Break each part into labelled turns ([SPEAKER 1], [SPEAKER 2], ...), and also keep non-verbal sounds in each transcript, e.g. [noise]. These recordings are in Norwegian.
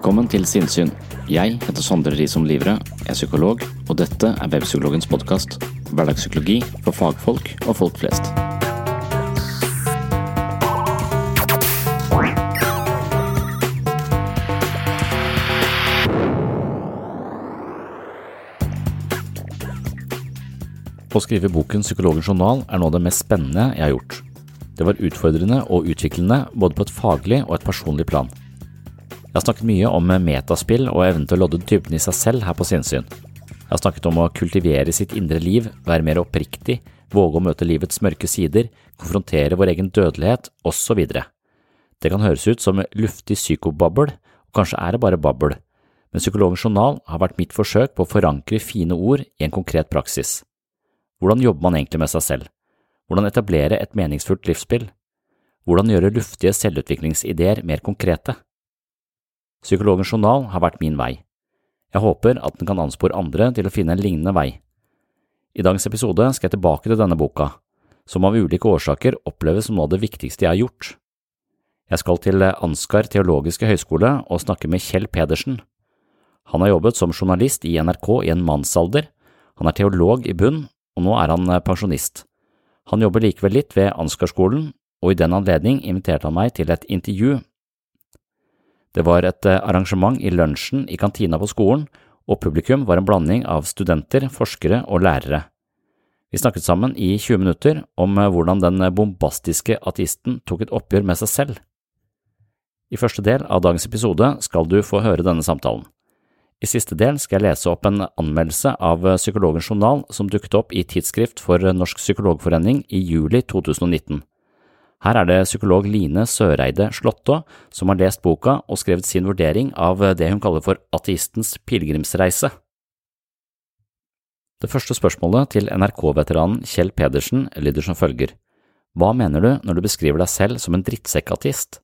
[SPEAKER 1] Velkommen til Sinnsyn. Jeg heter Sondre Risom Livre, er psykolog, og dette er Webpsykologens podkast. Hverdagspsykologi for fagfolk og folk flest. Å skrive boken Psykologens journal er noe av det mest spennende jeg har gjort. Det var utfordrende og utviklende både på et faglig og et personlig plan. Jeg har snakket mye om metaspill og evnen til å lodde typen i seg selv her på sinnssyn. Jeg har snakket om å kultivere sitt indre liv, være mer oppriktig, våge å møte livets mørke sider, konfrontere vår egen dødelighet, osv. Det kan høres ut som luftig psykobabbel, og kanskje er det bare babbel, men Psykologens journal har vært mitt forsøk på å forankre fine ord i en konkret praksis. Hvordan jobber man egentlig med seg selv? Hvordan etablere et meningsfullt livsspill? Hvordan gjøre luftige selvutviklingsideer mer konkrete? Psykologens journal har vært min vei. Jeg håper at den kan anspore andre til å finne en lignende vei. I dagens episode skal jeg tilbake til denne boka, som av ulike årsaker oppleves som noe av det viktigste jeg har gjort. Jeg skal til Ansgar teologiske høgskole og snakke med Kjell Pedersen. Han har jobbet som journalist i NRK i en mannsalder, han er teolog i bunn, og nå er han pensjonist. Han jobber likevel litt ved Ansgarskolen, og i den anledning inviterte han meg til et intervju det var et eh, arrangement i lunsjen i kantina på skolen, og publikum var en blanding av studenter, forskere og lærere. Vi snakket sammen i 20 minutter om hvordan den bombastiske ateisten tok et oppgjør med seg selv. I første del av dagens episode skal du få høre denne samtalen. I siste del skal jeg lese opp en anmeldelse av Psykologens journal som dukket opp i Tidsskrift for Norsk psykologforening i juli 2019. Her er det psykolog Line Søreide Slåttå som har lest boka og skrevet sin vurdering av det hun kaller for ateistens pilegrimsreise. Det første spørsmålet til NRK-veteranen Kjell Pedersen lyder som følger. Hva mener du når du beskriver deg selv som en drittsekkateist?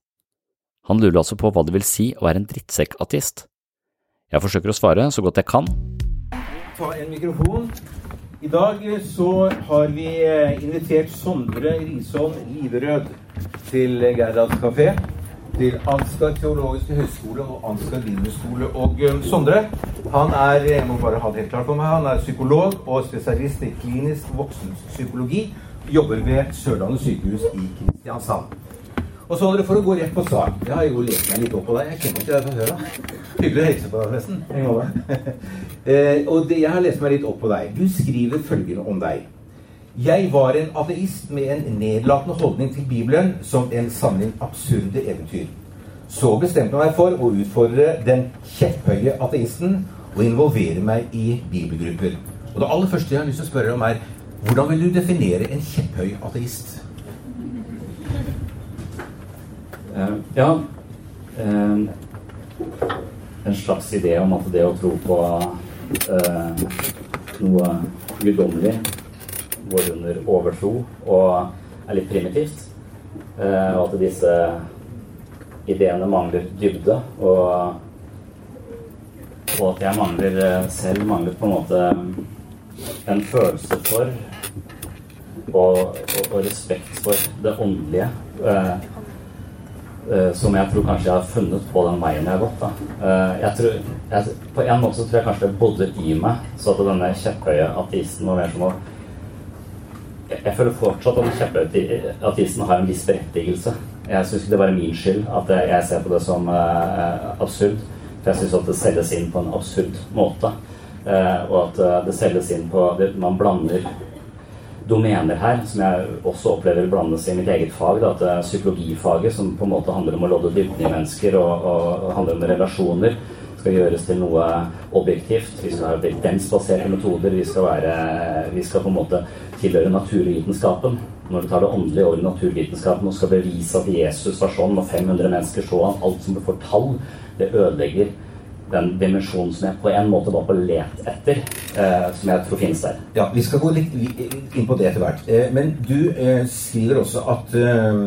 [SPEAKER 1] Han lurer altså på hva det vil si å være en drittsekkateist. Jeg forsøker å svare så godt jeg kan.
[SPEAKER 2] Ta en mikrofon. I dag så har vi eh, invitert Sondre Risholm Liverød til Gerdas kafé. Til Ansgar teologiske høgskole og Ansgar bibelskole. Og Sondre han er jeg må bare ha det helt klart for meg, han er psykolog og spesialist i klinisk voksenpsykologi. Jobber ved Sørlandet sykehus i Kristiansand. Og så For å gå rett på sak Jeg har jo lest meg litt opp på deg. Jeg kjenner ikke deg fra før av. Hyggelig å hilse på deg, forresten. [laughs] eh, og det, jeg har lest meg litt opp på deg. Du skriver følgende om deg. Jeg var en ateist med en nedlatende holdning til Bibelen som en samling absurde eventyr. Så bestemte jeg meg for å utfordre den kjepphøye ateisten og involvere meg i bibelgrupper. Og Det aller første jeg har lyst til å spørre om, er hvordan vil du definere en kjepphøy ateist?
[SPEAKER 1] Uh, ja uh, En slags idé om at det å tro på uh, noe guddommelig går under overtro og er litt primitivt. og at disse ideene mangler dybde. Og at jeg mangler selv mangler på en måte en følelse for og, og, og respekt for det åndelige. Uh, som jeg tror kanskje jeg har funnet på den veien jeg har gått. Da. jeg tror, jeg, på en måte så tror jeg kanskje det bodde i meg, så at denne kjepphøye ateisten var mer som å jeg, føler fortsatt at den kjepphøye ateisten har en viss berettigelse. Jeg syns ikke det var min skyld at jeg ser på det som uh, absurd. For jeg syns at det selges inn på en absurd måte. og at det selges inn på Man blander domener her som jeg også opplever blandes i mitt eget fag. Da, at det er psykologifaget, som på en måte handler om å lodde dybden i mennesker og, og, handler om relasjoner, skal gjøres til noe objektivt. Vi skal ha evidensbaserte metoder. Vi skal, være, vi skal på en måte tilhøre naturvitenskapen. Når du tar det åndelige over naturvitenskapen og skal bevise at Jesus var sånn, og 500 mennesker så han, alt som får tall, det ødelegger den dimensjonen som jeg på en måte var på let etter, eh, som jeg tror finnes der.
[SPEAKER 2] Ja, Vi skal gå litt inn på det etter hvert. Eh, men du eh, skriver også at eh,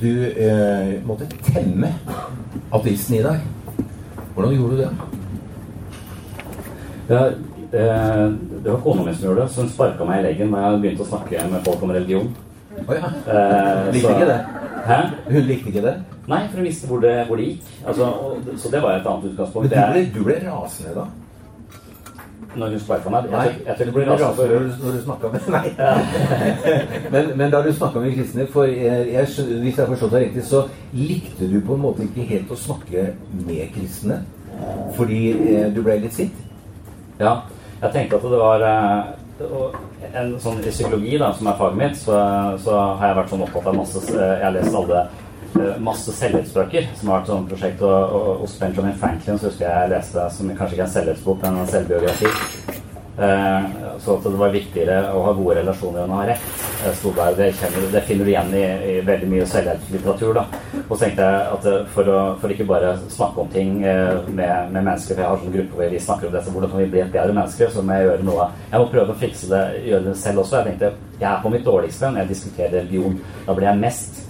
[SPEAKER 2] du eh, måtte temme ateisten i deg. Hvordan gjorde du det?
[SPEAKER 1] Ja, eh, det var kona mi som gjorde det. som sparka meg i leggen da jeg begynte å snakke med folk om religion.
[SPEAKER 2] Oh, ja. Likte ikke det?
[SPEAKER 1] Hæ?
[SPEAKER 2] Hun likte ikke det?
[SPEAKER 1] Nei, for hun visste hvor det, hvor det gikk. Altså, og, så det var et annet utgangspunkt.
[SPEAKER 2] Men du ble, du rasende da?
[SPEAKER 1] Når hun sparka meg?
[SPEAKER 2] Nei,
[SPEAKER 1] jeg, jeg,
[SPEAKER 2] du ble rasende når du snakka [laughs] med Nei. Ja. [laughs] men, men, da du snakka med kristne for jeg, Hvis jeg har forstått deg riktig, så likte du på en måte ikke helt å snakke med kristne? Fordi eh, du ble litt sint?
[SPEAKER 1] Ja. Jeg tenkte at det var eh, en sånn I psykologi, da, som er faget mitt, så, så, har jeg vært sånn opptatt av masse Jeg har lest alle Eh, masse selvhetsbøker, som har vært sånn prosjekt og, og, hos Benjamin Franklin, så husker jeg jeg leste som kanskje ikke er en selvhetsbok, men en selvbiografi. Eh, så at det var viktigere å ha gode relasjoner enn å ha rett. Eh, der, det, kjenner, det, finner du igjen i, i veldig mye selvhjelpslitteratur. Da. Og så tenkte jeg at eh, for, å, for ikke bare snakke om ting med, med, mennesker, for jeg har sånn gruppe hvor vi snakker om det, så hvordan kan vi bli et bedre menneske, så må jeg gjøre noe Jeg må prøve å fikse det, gjøre det selv også. Jeg tenkte jeg er på mitt dårligste når jeg diskuterer religion. Da blir jeg mest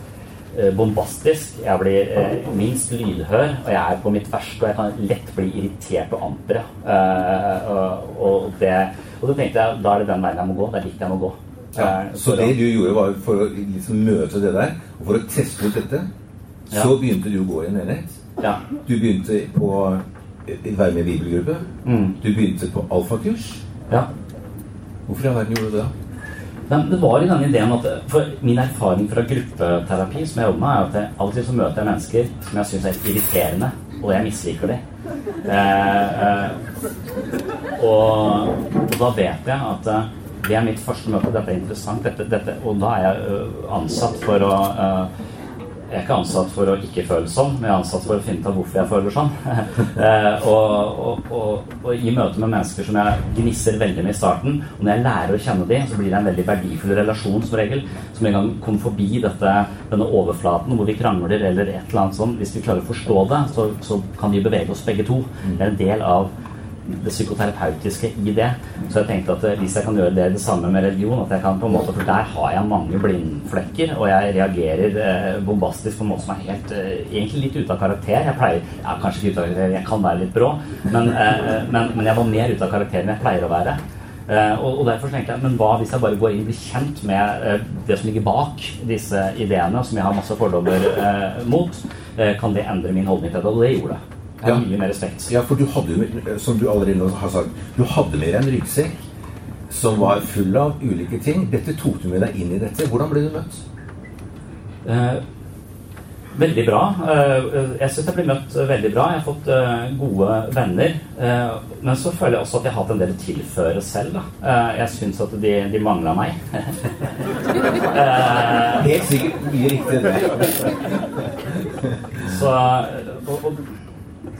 [SPEAKER 1] bombastisk. Jeg blir eh, minst lydhør, og jeg er på mitt verste. Og jeg kan lett bli irritert og amper. Eh, og, og, det, og da tenkte jeg da er det den veien jeg må gå. Det er dit jeg må gå.
[SPEAKER 2] Ja, så det du gjorde, var for å liksom møte det der, og for å teste ut dette, ja. så begynte du å gå i en enhet?
[SPEAKER 1] Ja.
[SPEAKER 2] Du begynte på være med i bibelgruppe. Mm. Du begynte på alfakurs.
[SPEAKER 1] Ja.
[SPEAKER 2] Hvorfor i all verden gjorde du det? da?
[SPEAKER 1] Men det var i denne ideen at For min erfaring fra gruppeterapi som jeg jobber med, er at jeg, til så møter jeg mennesker som jeg syns er irriterende, og jeg misliker dem. Eh, eh, og, og, da vet jeg at eh, det er mitt første møte. Dette er interessant. Dette, dette, og da er jeg ansatt for å jeg er ikke ansatt for å ikke føle sånn, men jeg er ansatt for å finne ut av hvorfor jeg føler sånn. [laughs] eh, og, og, og, og, i møte med mennesker som jeg gnisser veldig med i starten, og når jeg lærer å kjenne dem, så blir det en veldig verdifull relasjon som regel. Som en gang kommer forbi dette, denne overflaten hvor vi krangler eller et eller annet sånt. Hvis vi klarer å forstå det, så, så kan vi bevege oss begge to. Det er en del av det psykoterapeutiske i det. Så jeg tenkte at hvis jeg kan gjøre det det samme med religion at jeg kan på en måte, For der har jeg mange blindflekker, og jeg reagerer eh, bombastisk på en måte som er helt eh, egentlig litt ute av karakter. Jeg pleier ja, kanskje ikke ute av karakter, jeg kan være litt brå, men, eh, men, men jeg var mer ute av karakter enn jeg pleier å være. Uh, og, og, derfor tenkte jeg, Men hva hvis jeg bare går inn og blir kjent med uh, det som ligger bak disse ideene, som jeg har masse fordommer uh, mot? kan det endre min holdning til det? Og det gjorde det ja. mye mer respekt.
[SPEAKER 2] Ja, for du hadde som du allerede har sagt, du hadde med deg en ryggsekk som var full av ulike ting. Dette tok du med deg inn i dette. Hvordan ble du møtt?
[SPEAKER 1] Eh, veldig bra. Eh, jeg syns jeg ble møtt veldig bra. Jeg har fått eh, gode venner. Eh, men så føler jeg også at jeg har hatt en del å tilføre selv. Eh, jeg syns at de, de mangla meg. [laughs]
[SPEAKER 2] Helt sikkert mye riktig [laughs]
[SPEAKER 1] så, og, og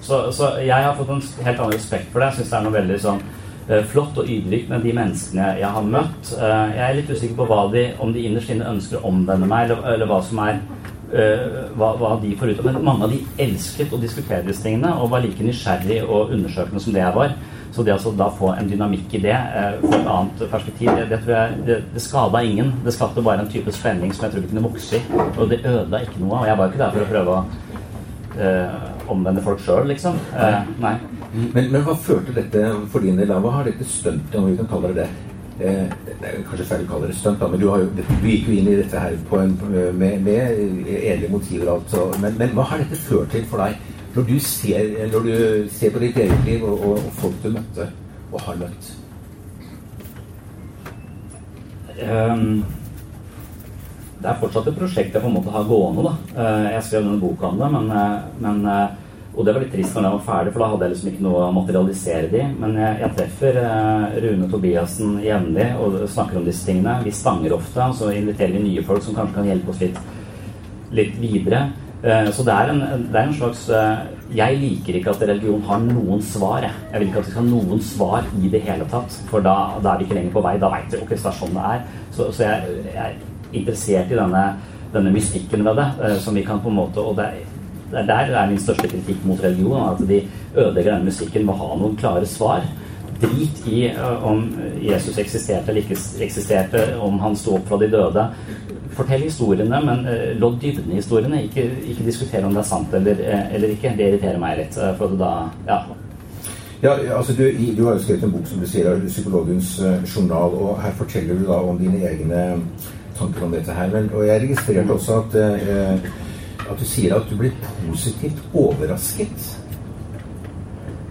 [SPEAKER 1] så, så, jeg har fått en helt annen respekt for det. Jeg syns det er noe veldig sånn uh, flott og ydmykt med de menneskene jeg har møtt. Uh, jeg er litt usikker på hva de, om de innerst inne ønsker å omvende meg, eller, eller hva som er uh, hva, hva, de får ut av Men mange av de elsket å diskutere disse tingene og var like nysgjerrig og undersøkende som det jeg var. Så det altså da få en dynamikk i det, få et annet perspektiv, det, det tror jeg det, det skada ingen. Det skapte bare en type spenning som jeg tror vi kunne vokse i. Og det ødela ikke noe. Og jeg var jo ikke der for å prøve å omvende folk sjøl, liksom. Eh, nei.
[SPEAKER 2] Men, men, hva førte dette for din del? Hva har dette stuntet, om vi kan kalle det det? Eh, det er kanskje feil å kalle det stunt, men du, har jo, du, gikk jo inn i dette her en, med, med edle motiver. Altså. Men, men, hva har dette ført til for deg, når du ser, når du ser på ditt eget liv og, og, og folk du møtte og har møtt?
[SPEAKER 1] Um det er fortsatt et prosjekt jeg på en måte har gående. da. Eh, jeg skrev denne boka om det, men, eh, men, eh, og det var litt trist når den var ferdig, for da hadde jeg liksom ikke noe å materialisere det i. Men jeg, jeg treffer Rune Tobiassen jevnlig og snakker om disse tingene. Vi stanger ofte, og så inviterer vi nye folk som kanskje kan hjelpe oss litt, litt videre. Så det er, en, det er, en, slags Jeg liker ikke at religion har noen svar. Jeg, jeg vil ikke at vi skal ha noen svar i det hele tatt. For da, da er vi ikke lenger på vei. Da veit vi ok, det er er. Så, så jeg, jeg interessert i denne, denne mystikken ved det. Eh, som vi kan på en måte Og det der er min største kritikk mot religion. At de ødelegger denne musikken med å ha noen klare svar. Drit i uh, om Jesus eksisterte eller ikke eksisterte, om han sto opp fra de døde. Fortell historiene, men uh, lodd dybden i historiene. Ikke, ikke diskutere om det er sant eller, uh, eller ikke. Det irriterer meg litt. for da, ja,
[SPEAKER 2] ja, altså du, du, har jo skrevet en bok som du sier, er 'Psykologens journal', og her forteller du da om dine egne tanker om dette her. Men, og jeg registrerte også at, eh, at du sier at du blir positivt overrasket.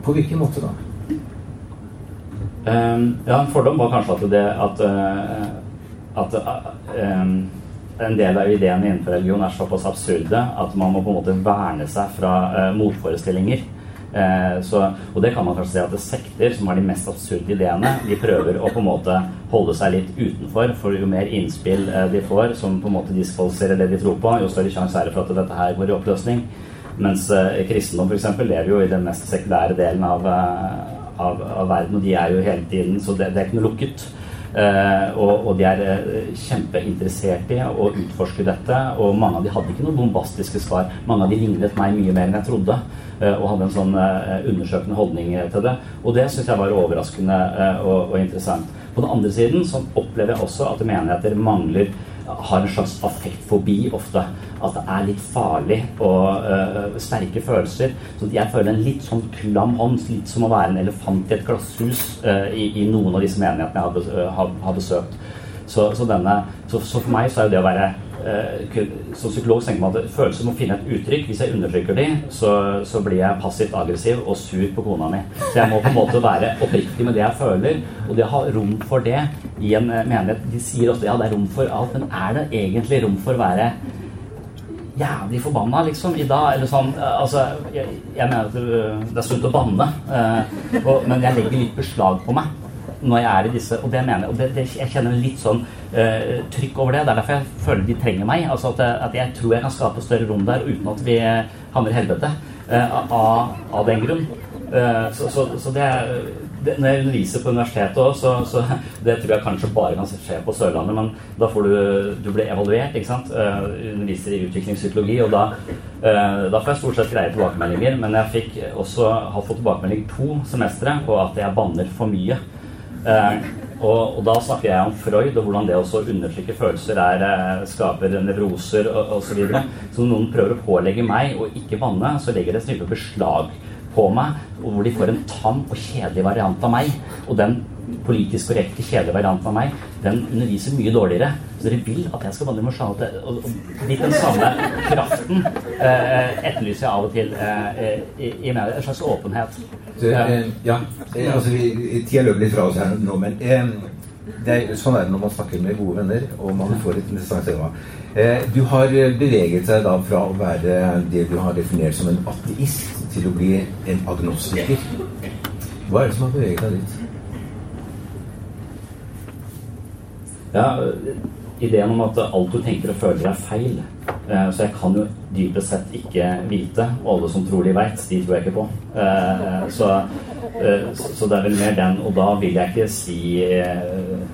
[SPEAKER 2] På hvilken måte da?
[SPEAKER 1] Um, ja, en fordom var kanskje at det at, uh, at uh, um, en del av ideene innenfor religion er såpass absurde at man må på en måte verne seg fra uh, motforestillinger. Eh, så, og det kan man kanskje si at det sekter, som har de mest absurde ideene, de prøver å på en måte holde seg litt utenfor. For jo mer innspill eh, de får som på en måte diskvalifiserer det de tror på, jo større sjanse er det for at dette her går i oppløsning. Mens eh, kristendom f.eks. lever jo i den mest sekulære delen av, av, av, verden, og de er jo hele tiden Så det, det er ikke noe lukket. Uh, og, og, de er uh, kjempeinteressert i å utforske dette. Og mange av de hadde ikke noen bombastiske svar. Mange av de lignet meg mye mer enn jeg trodde. Uh, og hadde en sånn undersøkende holdning til det. Og det syns jeg var overraskende og, og, interessant. På den andre siden så opplever jeg også at menigheter mangler har en slags affektfobi ofte. At det er litt farlig og uh, sterke følelser. Så jeg føler en litt sånn klam hånd, litt som å være en elefant i et glasshus uh, i, i, noen av disse menighetene jeg har, besøkt. Så, så, denne, så, så, for meg så er jo det å være Eh, som psykolog tenker man at følelser må finne et uttrykk. Hvis jeg undertrykker de, så, så blir jeg passivt aggressiv og sur på kona mi. Så jeg må på en måte være oppriktig med det jeg føler. Og det å ha rom for det i en eh, menighet De sier ofte ja, det er rom for alt, men er det egentlig rom for å være jævlig forbanna, liksom, i dag? Eller sånn eh, Altså, jeg, jeg mener at det er sunt å banne, men jeg legger litt beslag på meg. Når jeg er i disse Og det mener jeg, og det, det, jeg kjenner litt sånn uh, trykk over det. Det er derfor jeg føler de trenger meg. altså At, at jeg tror jeg kan skape større rom der uten at vi havner i helvete uh, av, av, den grunn. Uh, så, så, så, det det, når jeg underviser på universitetet òg, så, så, [laughs] det tror jeg kanskje bare kan skje på Sørlandet, men da får du Du blir evaluert, ikke sant. Uh, underviser i utviklingspsykologi, og da, da får jeg stort sett greie tilbakemeldinger. Men jeg fikk også har fått tilbakemelding to semestre på at jeg banner for mye. Uh, og, og, da snakker jeg om Freud og hvordan det å undertrykke følelser er, skaper nevroser osv. Så, når noen prøver å pålegge meg å ikke banne, så legger det et beslag på meg, og hvor de får en tam og kjedelig variant av meg. Og den politisk korrekte, kjedelige varianten av meg, den underviser mye dårligere. Så dere vil at jeg skal med Charlotte. Og, og litt den samme kraften eh, etterlyser jeg av og til eh, i, i meg. En slags åpenhet.
[SPEAKER 2] Så, eh, ja, eh, altså Tida løper litt fra oss her nå, men eh, det er, sånn er det når man snakker med gode venner, og man får et interessant tema. Eh, du har beveget deg da fra å være det du har definert som en ateist, til å bli en agnostiker. Hva er det som har beveget deg dit?
[SPEAKER 1] Ja, ideen om at alt du tenker og føler, er feil. Eh, så jeg kan jo dypest sett ikke vite. Og alle som tror de veit, de tror jeg ikke på. Eh, så, eh, så det er vel mer den. Og da vil jeg ikke si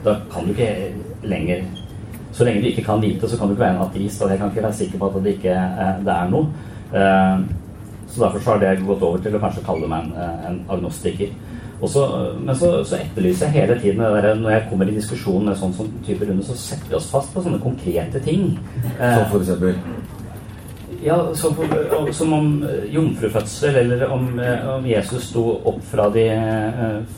[SPEAKER 1] Da kan du ikke lenger Så lenge du ikke kan vite, så kan du ikke være en ateist. Og jeg kan ikke være sikker på at det ikke det er noe. Så derfor så har det gått over til å kanskje kalle meg en, en agnostiker. Så, men så, så, etterlyser jeg hele tiden det der, Når jeg kommer i diskusjon med sånn sånn type runde, så setter vi oss fast på sånne konkrete ting.
[SPEAKER 2] Som for eksempel?
[SPEAKER 1] Ja, som, som om eh, jomfrufødsel, eller om, eh, om, Jesus sto opp fra de,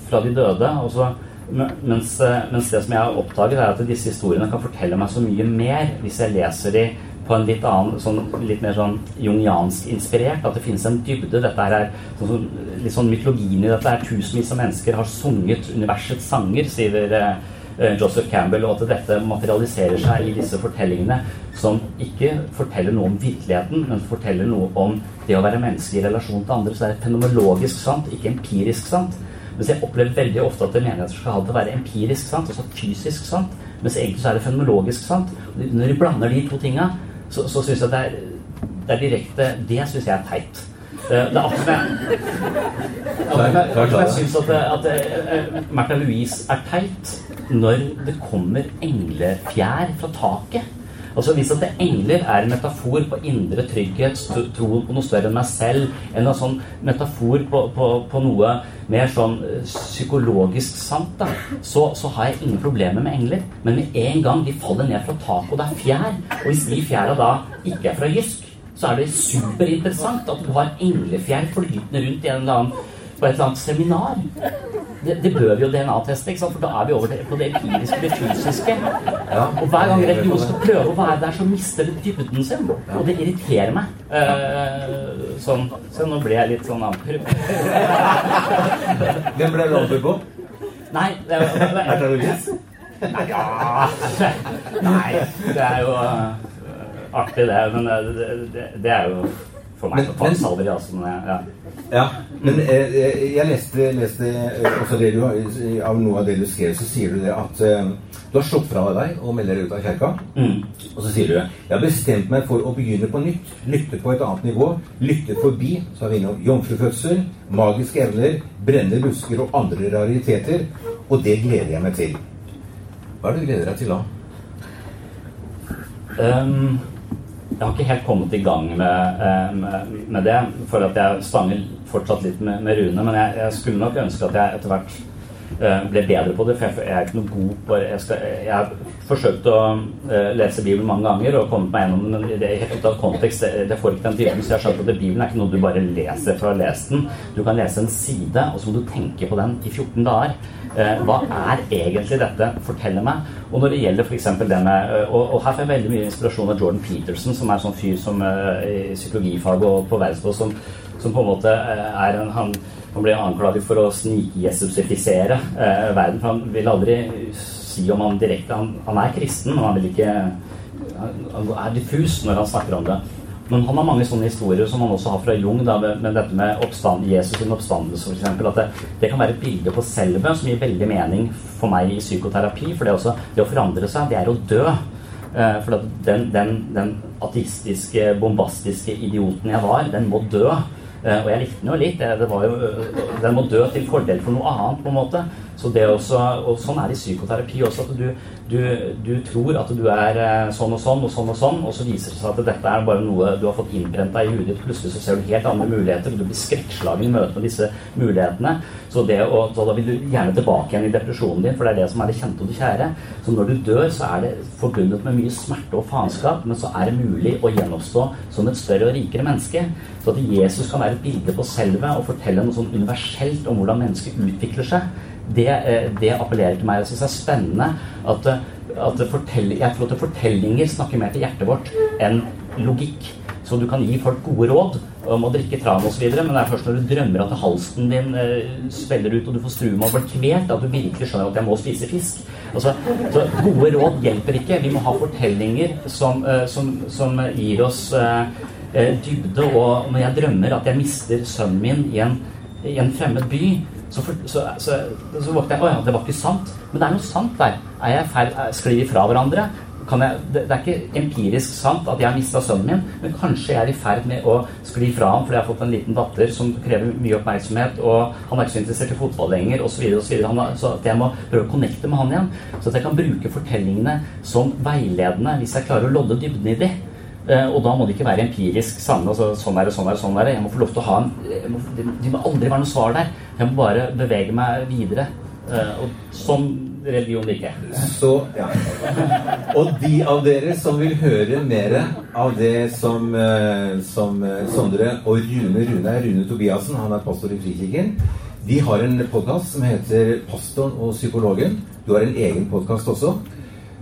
[SPEAKER 1] fra de døde. Så, mens, mens, det som jeg har oppdaget, er at disse historiene kan fortelle meg så mye mer hvis jeg leser de på en litt annen, sånn, litt mer sånn jungiansk inspirert. At det finnes en dybde. Dette er sånn, litt sånn mytologien i dette. er Tusenvis av mennesker har sunget universets sanger, sier eh, Joseph Campbell, og at dette materialiserer seg i disse fortellingene som ikke forteller noe om virkeligheten, men forteller noe om det å være menneske i relasjon til andre. Så det er fenomenologisk sant, ikke empirisk sant. Mens jeg opplever veldig ofte at menigheter skal ha det å være empirisk sant, altså fysisk sant. Mens egentlig så er det fenomenologisk sant. Når de blander de to tinga, så, så syns jeg det er, det er direkte Det syns jeg er teit. Det, er akkurat som [laughs] jeg syns at, at, at eh, Märtha Louise er teit når det kommer englefjær fra taket. Altså Hvis at det engler er en metafor på indre trygghet, troen på noe større enn meg selv, en sånn metafor på, på, på, noe mer sånn eh, psykologisk sant, da, så, så, har jeg ingen problemer med engler. Men med en gang de faller ned fra taket, og det er fjær, og hvis de fjæra da ikke er fra Jysk, så er det superinteressant at du har englefjær flytende rundt i en eller annen på et eller annet seminar. Det, det bør vi jo DNA-teste, for da er vi over på det empiriske, det fysiske. Ja. Og hver gang religion skal prøve å være der, så mister det dybden sin. Og det irriterer meg. Uh, sånn. Så nå ble jeg litt sånn amper. [laughs]
[SPEAKER 2] Hvem ble du amper på?
[SPEAKER 1] Nei det er,
[SPEAKER 2] det Louise?
[SPEAKER 1] Nei, ja. Nei, det er jo uh, artig, det. Men det, det, det er jo for meg men, salver, altså, ja.
[SPEAKER 2] ja. Men eh, eh, jeg leste, leste eh, også det du, av noe av det du skrev, så sier du det at du har slått fra deg og melder deg ut av kirka. Mm. Og så sier du jeg har bestemt meg for å begynne på nytt. Lytte på et annet nivå. Lytte forbi. Så er vi innom jomfrufødsel, magiske evner, brennende busker og andre rariteter. Og det gleder jeg meg til. Hva er det du gleder deg til da?
[SPEAKER 1] Um jeg har ikke helt kommet i gang med, eh, med, med det, for at jeg stanger fortsatt litt med, med Rune. Men jeg, jeg, skulle nok ønske at jeg etter hvert uh, ble bedre på det, for jeg, jeg er ikke noe god på Jeg, skal, jeg forsøkt å uh, lese Bibelen mange ganger og kommet meg gjennom den, men det, ut av kontekst, det, får ikke den dybden. Så jeg har skjønt at Bibelen er ikke noe du bare leser for å lese den. Du kan lese en side, og så må du tenke på den i 14 dager. Eh, hva er egentlig dette? Fortell meg. Og når det gjelder f.eks. det med eh, og, og, her får jeg veldig mye inspirasjon av Jordan Peterson, som er sånn fyr som i psykologifag og på verdensnivå som, som, på en måte er en han, han ble anklaget for å snikjesusifisere eh, verden. For han vil aldri si om han direkte han, han, er kristen, men han vil ikke Han, er diffus når han snakker om det. Men han har mange sånne historier som han også har fra Jung, da, med dette med oppstand, Jesus sin oppstandelse f.eks. At det, det, kan være et bilde på selve som gir veldig mening for meg i psykoterapi. For det, også, det å forandre seg, det er å dø. Eh, for den, den, den ateistiske, bombastiske idioten jeg var, den må dø. Eh, og jeg likte den jo litt. Det var jo, den må dø til fordel for noe annet, på en måte. Så det også, og sånn er det i psykoterapi også. at du, du, du, tror at du er eh, sånn og sånn og sånn og sånn, og så viser det seg at dette er bare noe du har fått innprenta i huet ditt. Plutselig så ser du helt andre muligheter, og du blir skrekkslagen i møte med disse mulighetene. Så, og, så da vil du gjerne tilbake igjen i depresjonen din, for det er det som er det kjente og det kjære. Så når du dør, så er det forbundet med mye smerte og faenskap, men så er det mulig å gjenoppstå som et større og rikere menneske. Så at Jesus kan være et bilde på selve og fortelle noe sånn universelt om hvordan mennesket utvikler seg det, eh, det appellerer til meg. Jeg syns det er spennende at, at fortell, jeg tror at fortellinger snakker mer til hjertet vårt enn logikk. Så du kan gi folk gode råd om å drikke tran osv., men det er først når du drømmer at halsen din spiller svelger ut og du får struma og blir kvelt, at du virkelig skjønner at jeg må spise fisk. Altså, så gode råd hjelper ikke. Vi må ha fortellinger som, eh, som, som gir oss eh, eh, dybde. Og når jeg drømmer at jeg mister sønnen min i en, i en fremmed by, så, for, så, så, så våkner jeg Å ja, det var ikke sant. Men det er noe sant der. Er jeg feil, Sklir vi fra hverandre? Jeg, det, det, er ikke empirisk sant at jeg har mista sønnen min, men kanskje jeg er i ferd med å skli fra ham fordi jeg har fått en liten datter som krever mye oppmerksomhet, og han er ikke så interessert i fotball lenger, osv. Så, videre, så, at jeg må prøve å connecte med han igjen. Så at jeg kan bruke fortellingene som veiledende hvis jeg klarer å lodde dybden i de. Eh, og da må det ikke være empirisk sanne. Altså, sånn er det, sånn er det, sånn er det. Jeg må få lov til å ha en må, Det må aldri være noe svar der. Jeg må bare bevege meg videre. Eh, og sånn religion jeg.
[SPEAKER 2] Så, ja. Og de av dere som vil høre mer av det som, eh, som Sondre og Rune Rune Rune Tobiassen, han er pastor i Frikirken, de har en podkast som heter 'Pastoren og psykologen'. Du har en egen podkast også.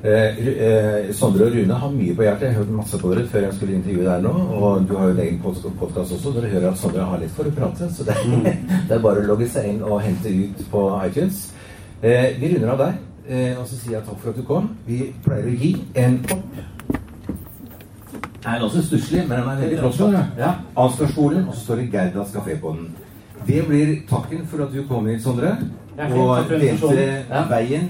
[SPEAKER 2] Eh, eh, Sondre og Rune har mye på hjertet. Jeg har hørt masse på dere før jeg skulle intervjue deg nå. Og du har jo en egen podkast også. Dere hører at Sondre har litt for å prate. Så det, mm. [laughs] det, er bare å logge seg inn og hente ut på iTunes. Eh, vi runder av der. Eh, og så sier jeg takk for at du kom. Vi pleier å gi en kopp. Den er også stusslig, men den er veldig flott. Ja. Ansgarskolen, og så står det Gerdas kafé på den. Det blir takken for at du kom hit, Sondre. Og delte veien